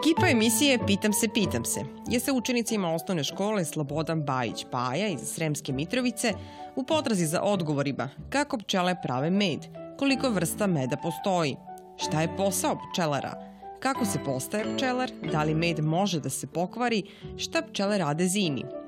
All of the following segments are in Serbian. Ekipa emisije Pitam se, pitam se je sa učenicima osnovne škole Slobodan Bajić Paja iz Sremske Mitrovice u potrazi za odgovorima kako pčele prave med, koliko vrsta meda postoji, šta je posao pčelara, kako se postaje pčelar, da li med može da se pokvari, šta pčele rade zimi –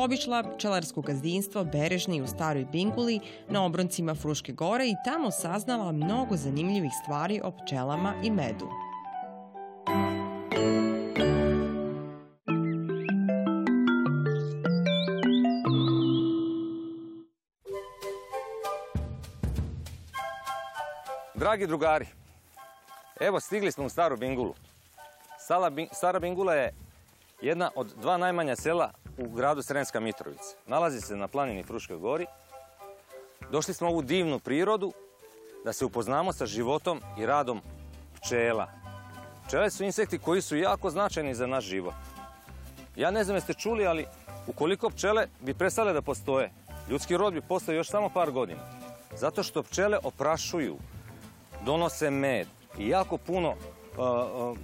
Obišla pčelarsko gazdinstvo Berežni u Staroj Binguli na obroncima Fruške gore i tamo saznala mnogo zanimljivih stvari o pčelama i medu. Dragi drugari, evo stigli smo u Staru Bingulu. Stara Bingula je jedna od dva najmanja sela u gradu Srenska Mitrovica. Nalazi se na planini Fruške gori. Došli smo u ovu divnu prirodu da se upoznamo sa životom i radom pčela. Pčele su insekti koji su jako značajni za naš život. Ja ne znam jeste čuli, ali ukoliko pčele bi prestale da postoje, ljudski rod bi postao još samo par godina. Zato što pčele oprašuju, donose med i jako puno uh, uh,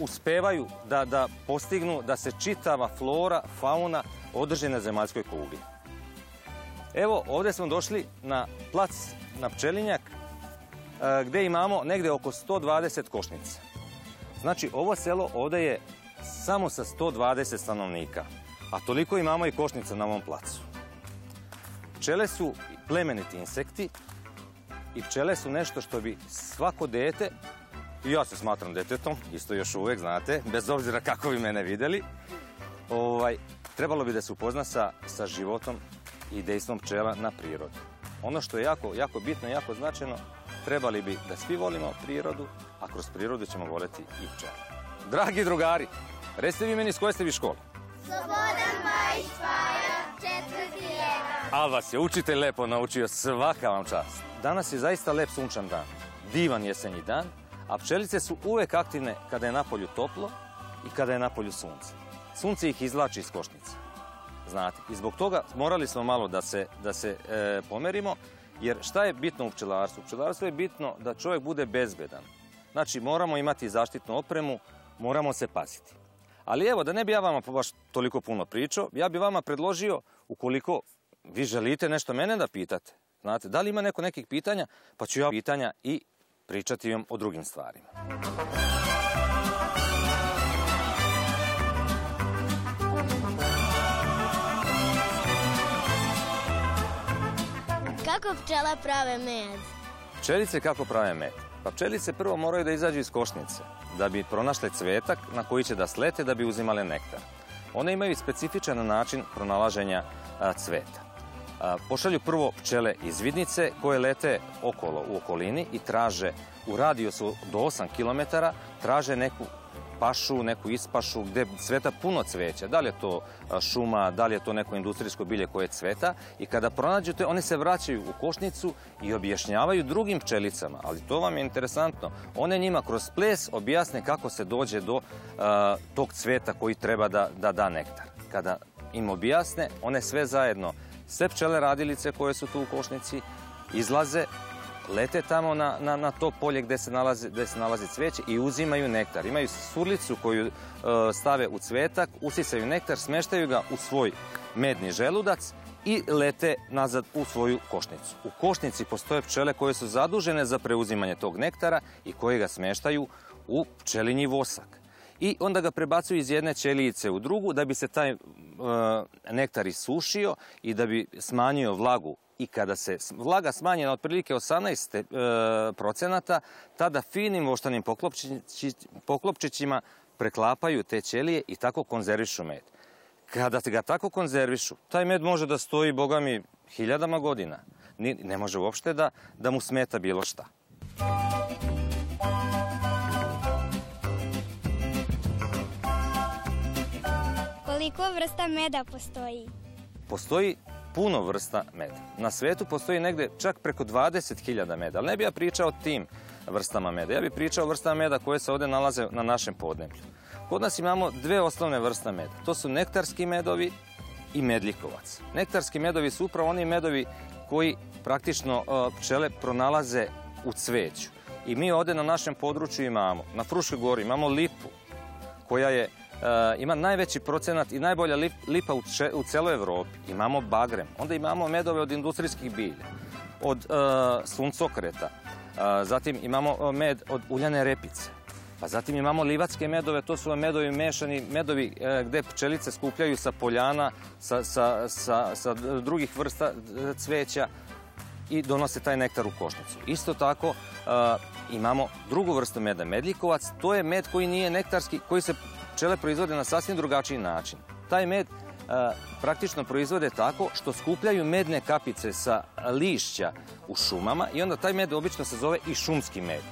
uspevaju da, da postignu da se čitava flora, fauna održi na zemaljskoj kugli. Evo, ovdje smo došli na plac, na pčelinjak, e, gdje imamo negdje oko 120 košnica. Znači, ovo selo ovdje je samo sa 120 stanovnika, a toliko imamo i košnica na ovom placu. Pčele su plemeniti insekti i pčele su nešto što bi svako dete i ja se smatram detetom, isto još uvijek, znate, bez obzira kako vi mene vidjeli. Ovaj, trebalo bi da se upozna sa, životom i dejstvom pčela na prirodu. Ono što je jako, jako bitno, jako značajno, trebali bi da svi volimo prirodu, a kroz prirodu ćemo voliti i pčela. Dragi drugari, recite vi meni iz koje ste vi škole? Slobodan četvrti A vas je učitelj lepo naučio, svaka vam čast. Danas je zaista lep sunčan dan, divan jesenji dan, a pčelice su uvek aktivne kada je na polju toplo i kada je na polju sunce. Sunce ih izlači iz košnice. Znate, i zbog toga morali smo malo da se, da se e, pomerimo, jer šta je bitno u pčelarstvu? U pčelarstvu je bitno da čovjek bude bezbedan. Znači, moramo imati zaštitnu opremu, moramo se paziti. Ali evo, da ne bi ja vama baš toliko puno pričao, ja bi vama predložio, ukoliko vi želite nešto mene da pitate, znate, da li ima neko nekih pitanja, pa ću ja pitanja i Pričati vam o drugim stvarima. Kako pčela prave med? Pčelice kako prave med? Pa pčelice prvo moraju da izađu iz košnice, da bi pronašle cvetak na koji će da slete da bi uzimale nektar. One imaju specifičan način pronalaženja cveta pošalju prvo pčele iz vidnice koje lete okolo u okolini i traže u radijusu do 8 km traže neku pašu, neku ispašu gdje cveta puno cveća. Da li je to šuma, da li je to neko industrijsko bilje koje cveta i kada pronađete one se vraćaju u košnicu i objašnjavaju drugim pčelicama, ali to vam je interesantno. One njima kroz ples objasne kako se dođe do tog cveta koji treba da, da da nektar. Kada im objasne, one sve zajedno sve pčele radilice koje su tu u košnici izlaze, lete tamo na, to polje gdje se nalazi, gdje se nalazi i uzimaju nektar. Imaju surlicu koju e, stave u cvetak, usisaju nektar, smeštaju ga u svoj medni želudac i lete nazad u svoju košnicu. U košnici postoje pčele koje su zadužene za preuzimanje tog nektara i koje ga smeštaju u pčelinji vosak i onda ga prebacuju iz jedne ćelice u drugu da bi se taj e, nektar isušio i da bi smanjio vlagu i kada se vlaga smanjena na otprilike 18 e, procenata, tada finim voštanim poklopčićima preklapaju te ćelije i tako konzervišu med. Kada ga tako konzervišu, taj med može da stoji, bogami hiljadama godina. Ne može uopšte da, da mu smeta bilo šta. Ko vrsta meda postoji? Postoji puno vrsta meda. Na svetu postoji negdje čak preko 20.000 meda, ali ne bi ja pričao tim vrstama meda. Ja bi pričao o vrstama meda koje se ovdje nalaze na našem podneblju. Kod nas imamo dve osnovne vrste meda. To su nektarski medovi i medljikovac. Nektarski medovi su upravo oni medovi koji praktično pčele pronalaze u cveću. I mi ovdje na našem području imamo, na Fruškoj gori imamo lipu koja je Eh, ima najveći procenat i najbolja lipa u, cijeloj celoj Europi. Imamo bagrem, onda imamo medove od industrijskih bilja, od eh, suncokreta, eh, zatim imamo med od uljane repice. Pa zatim imamo livatske medove, to su medovi mešani, medovi gdje pčelice skupljaju sa poljana, sa, sa drugih vrsta cveća i donose taj nektar u košnicu. Isto tako imamo drugu vrstu meda, medljikovac, to je med koji nije nektarski, koji se pčele proizvode na sasvim drugačiji način. Taj med e, praktično proizvode tako što skupljaju medne kapice sa lišća u šumama i onda taj med obično se zove i šumski med. E,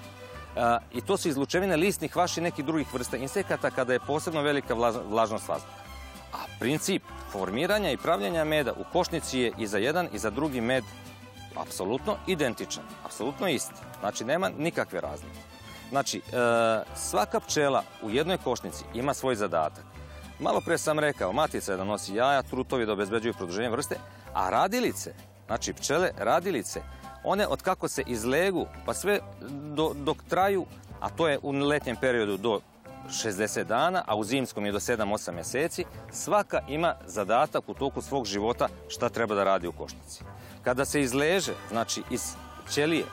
I to su izlučevine lisnih vaši nekih drugih vrsta insekata kada je posebno velika vlažnost vazduha. A princip formiranja i pravljenja meda u košnici je i za jedan i za drugi med apsolutno identičan, apsolutno isti. Znači nema nikakve razlike. Znači, e, svaka pčela u jednoj košnici ima svoj zadatak. Malo pre sam rekao, matica je da nosi jaja, trutovi da obezbeđuju produženje vrste, a radilice, znači pčele radilice, one od kako se izlegu pa sve dok traju, a to je u letnjem periodu do 60 dana, a u zimskom je do 7-8 mjeseci, svaka ima zadatak u toku svog života šta treba da radi u košnici. Kada se izleže, znači iz pčelije,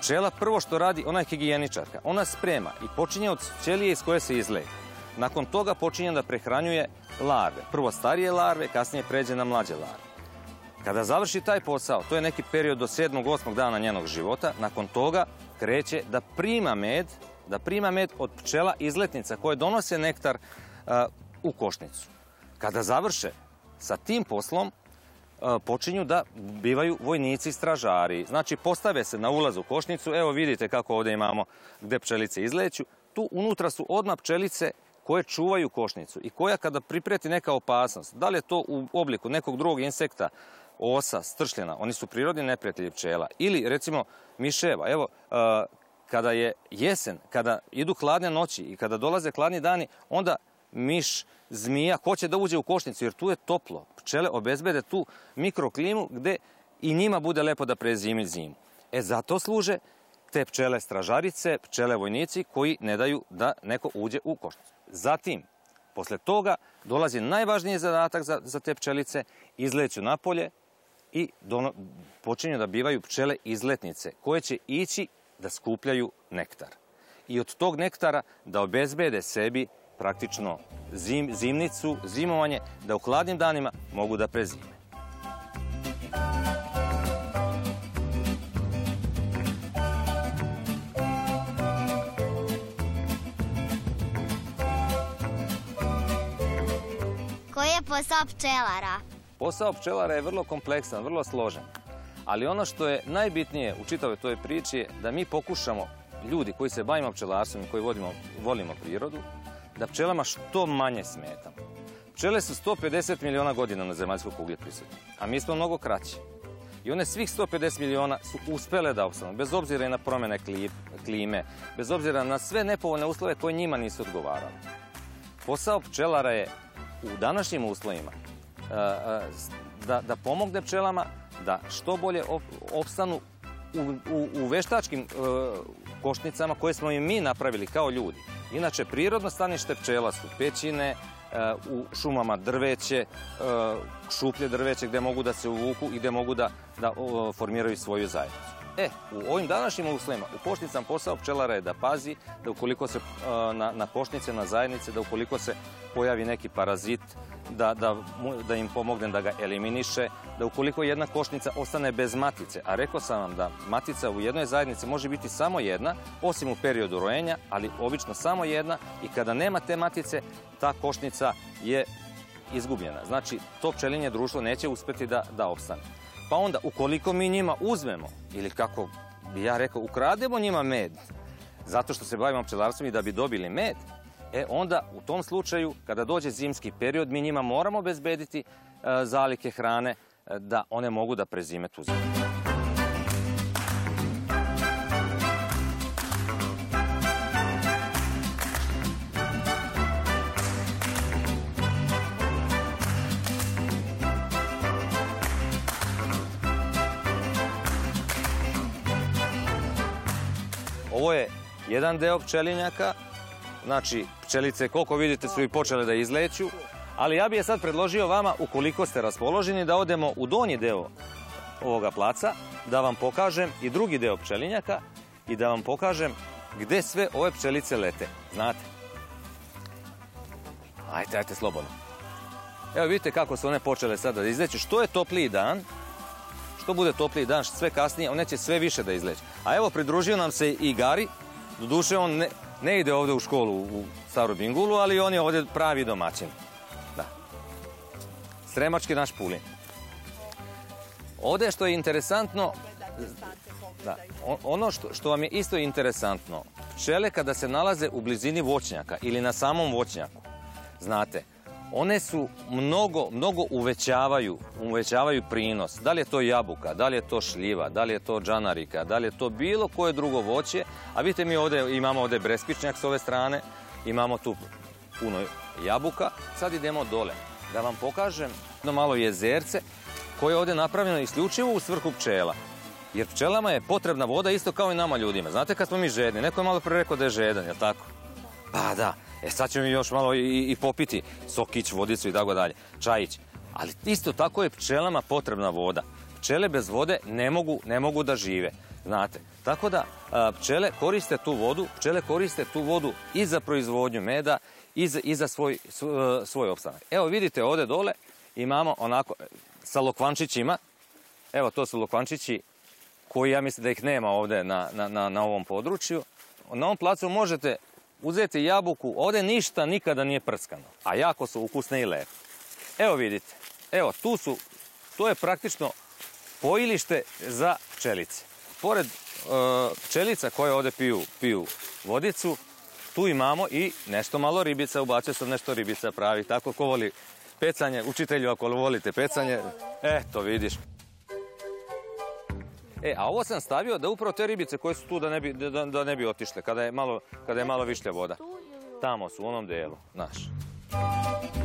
Pčela prvo što radi, ona je higijeničarka. Ona sprema i počinje od ćelije iz koje se izleje. Nakon toga počinje da prehranjuje larve. Prvo starije larve, kasnije pređe na mlađe larve. Kada završi taj posao, to je neki period do 7. 8. dana njenog života, nakon toga kreće da prima med, da prima med od pčela izletnica koje donose nektar u košnicu. Kada završe sa tim poslom, E, počinju da bivaju vojnici stražari. Znači postave se na ulaz u košnicu, evo vidite kako ovdje imamo gdje pčelice izleću. Tu unutra su odmah pčelice koje čuvaju košnicu i koja kada pripreti neka opasnost, da li je to u obliku nekog drugog insekta, osa, stršljena, oni su prirodni neprijatelji pčela, ili recimo miševa. Evo, e, kada je jesen, kada idu hladne noći i kada dolaze hladni dani, onda miš, zmija, hoće da uđe u košnicu jer tu je toplo pčele obezbede tu mikroklimu gdje i njima bude lepo da prezimi zimu. E zato služe te pčele stražarice, pčele vojnici koji ne daju da neko uđe u košnicu. Zatim, posle toga dolazi najvažniji zadatak za, te pčelice, izleću napolje i počinju da bivaju pčele izletnice koje će ići da skupljaju nektar. I od tog nektara da obezbede sebi praktično zimnicu, zimovanje, da u hladnim danima mogu da prezime. Koji je posao pčelara? Posao pčelara je vrlo kompleksan, vrlo složen. Ali ono što je najbitnije u čitavoj toj priči je da mi pokušamo ljudi koji se bavimo pčelarstvom i koji volimo prirodu, da pčelama što manje smeta. Pčele su 150 miliona godina na zemaljskoj kugli prisutne, a mi smo mnogo kraći. I one svih 150 miliona su uspele da opstanu, bez obzira i na promjene klime, bez obzira na sve nepovoljne uslove koje njima nisu odgovarali Posao pčelara je u današnjim uslovima e, e, da, da pomogne pčelama da što bolje opstanu u, u veštačkim e, košnicama koje smo im mi napravili kao ljudi. Inače, prirodno stanište pčela su pećine, eh, u šumama drveće, eh, šuplje drveće gdje mogu da se uvuku i gdje mogu da, formiraju svoju zajednicu. E, u ovim današnjim uslovima u poštnicam posao pčelara je da pazi da ukoliko se e, na, na na zajednice, da ukoliko se pojavi neki parazit, da, im pomognem da ga eliminiše, da ukoliko jedna košnica ostane bez matice, a rekao sam vam da matica u jednoj zajednici može biti samo jedna, osim u periodu rojenja, ali obično samo jedna i kada nema te matice, ta košnica je izgubljena. Znači, to pčelinje društvo neće uspjeti da, da opstane. Pa onda, ukoliko mi njima uzmemo, ili kako bi ja rekao, ukrademo njima med, zato što se bavimo pčelarstvom i da bi dobili med, e onda u tom slučaju, kada dođe zimski period, mi njima moramo bezbediti e, zalike hrane e, da one mogu da prezime tu zimu. Ovo je jedan deo pčelinjaka, znači pčelice koliko vidite su i počele da izleću, ali ja bih je sad predložio vama ukoliko ste raspoloženi da odemo u donji deo ovoga placa, da vam pokažem i drugi deo pčelinjaka i da vam pokažem gde sve ove pčelice lete, znate? Ajte, ajte, slobodno. Evo vidite kako su one počele sada da izleću. Što je topliji dan, to bude topliji dan, sve kasnije, on će sve više da izleće. A evo, pridružio nam se i Gari, doduše on ne, ide ovdje u školu u Staru Bingulu, ali on je ovdje pravi domaćin. Da. Sremački naš pulin. Ovdje što je interesantno, da, ono što, što vam je isto interesantno, pčele kada se nalaze u blizini voćnjaka ili na samom voćnjaku, znate, one su mnogo, mnogo uvećavaju, uvećavaju prinos. Da li je to jabuka, da li je to šljiva, da li je to džanarika, da li je to bilo koje drugo voće. A vidite mi ovdje imamo ovdje brespičnjak s ove strane, imamo tu puno jabuka. Sad idemo dole da vam pokažem jedno malo jezerce koje je ovdje napravljeno isključivo u svrhu pčela. Jer pčelama je potrebna voda isto kao i nama ljudima. Znate kad smo mi žedni, neko je malo pre rekao da je žedan, jel tako? Pa da, e sad ćemo još malo i, popiti sokić, vodicu i tako dalje, čajić. Ali isto tako je pčelama potrebna voda. Pčele bez vode ne mogu, ne mogu da žive, znate. Tako da pčele koriste tu vodu, pčele koriste tu vodu i za proizvodnju meda i za, svoj, e, svoj, opstanak. Evo vidite ovdje dole imamo onako e, sa lokvančićima, evo to su lokvančići koji ja mislim da ih nema ovdje na, na ovom području. Na ovom placu možete uzeti jabuku, ovdje ništa nikada nije prskano, a jako su ukusne i lepe. Evo vidite, evo tu su, to je praktično pojilište za pčelice. Pored pčelica e, koje ovdje piju, piju vodicu, tu imamo i nešto malo ribica, ubacio sam nešto ribica pravi, tako ko voli pecanje, učitelju ako volite pecanje, eto vidiš. E, a ovo sam stavio da upravo te ribice koje su tu da ne bi, da, da ne bi otišle, kada je malo, kada je malo višlja voda. Tamo su, u onom dijelu, naš.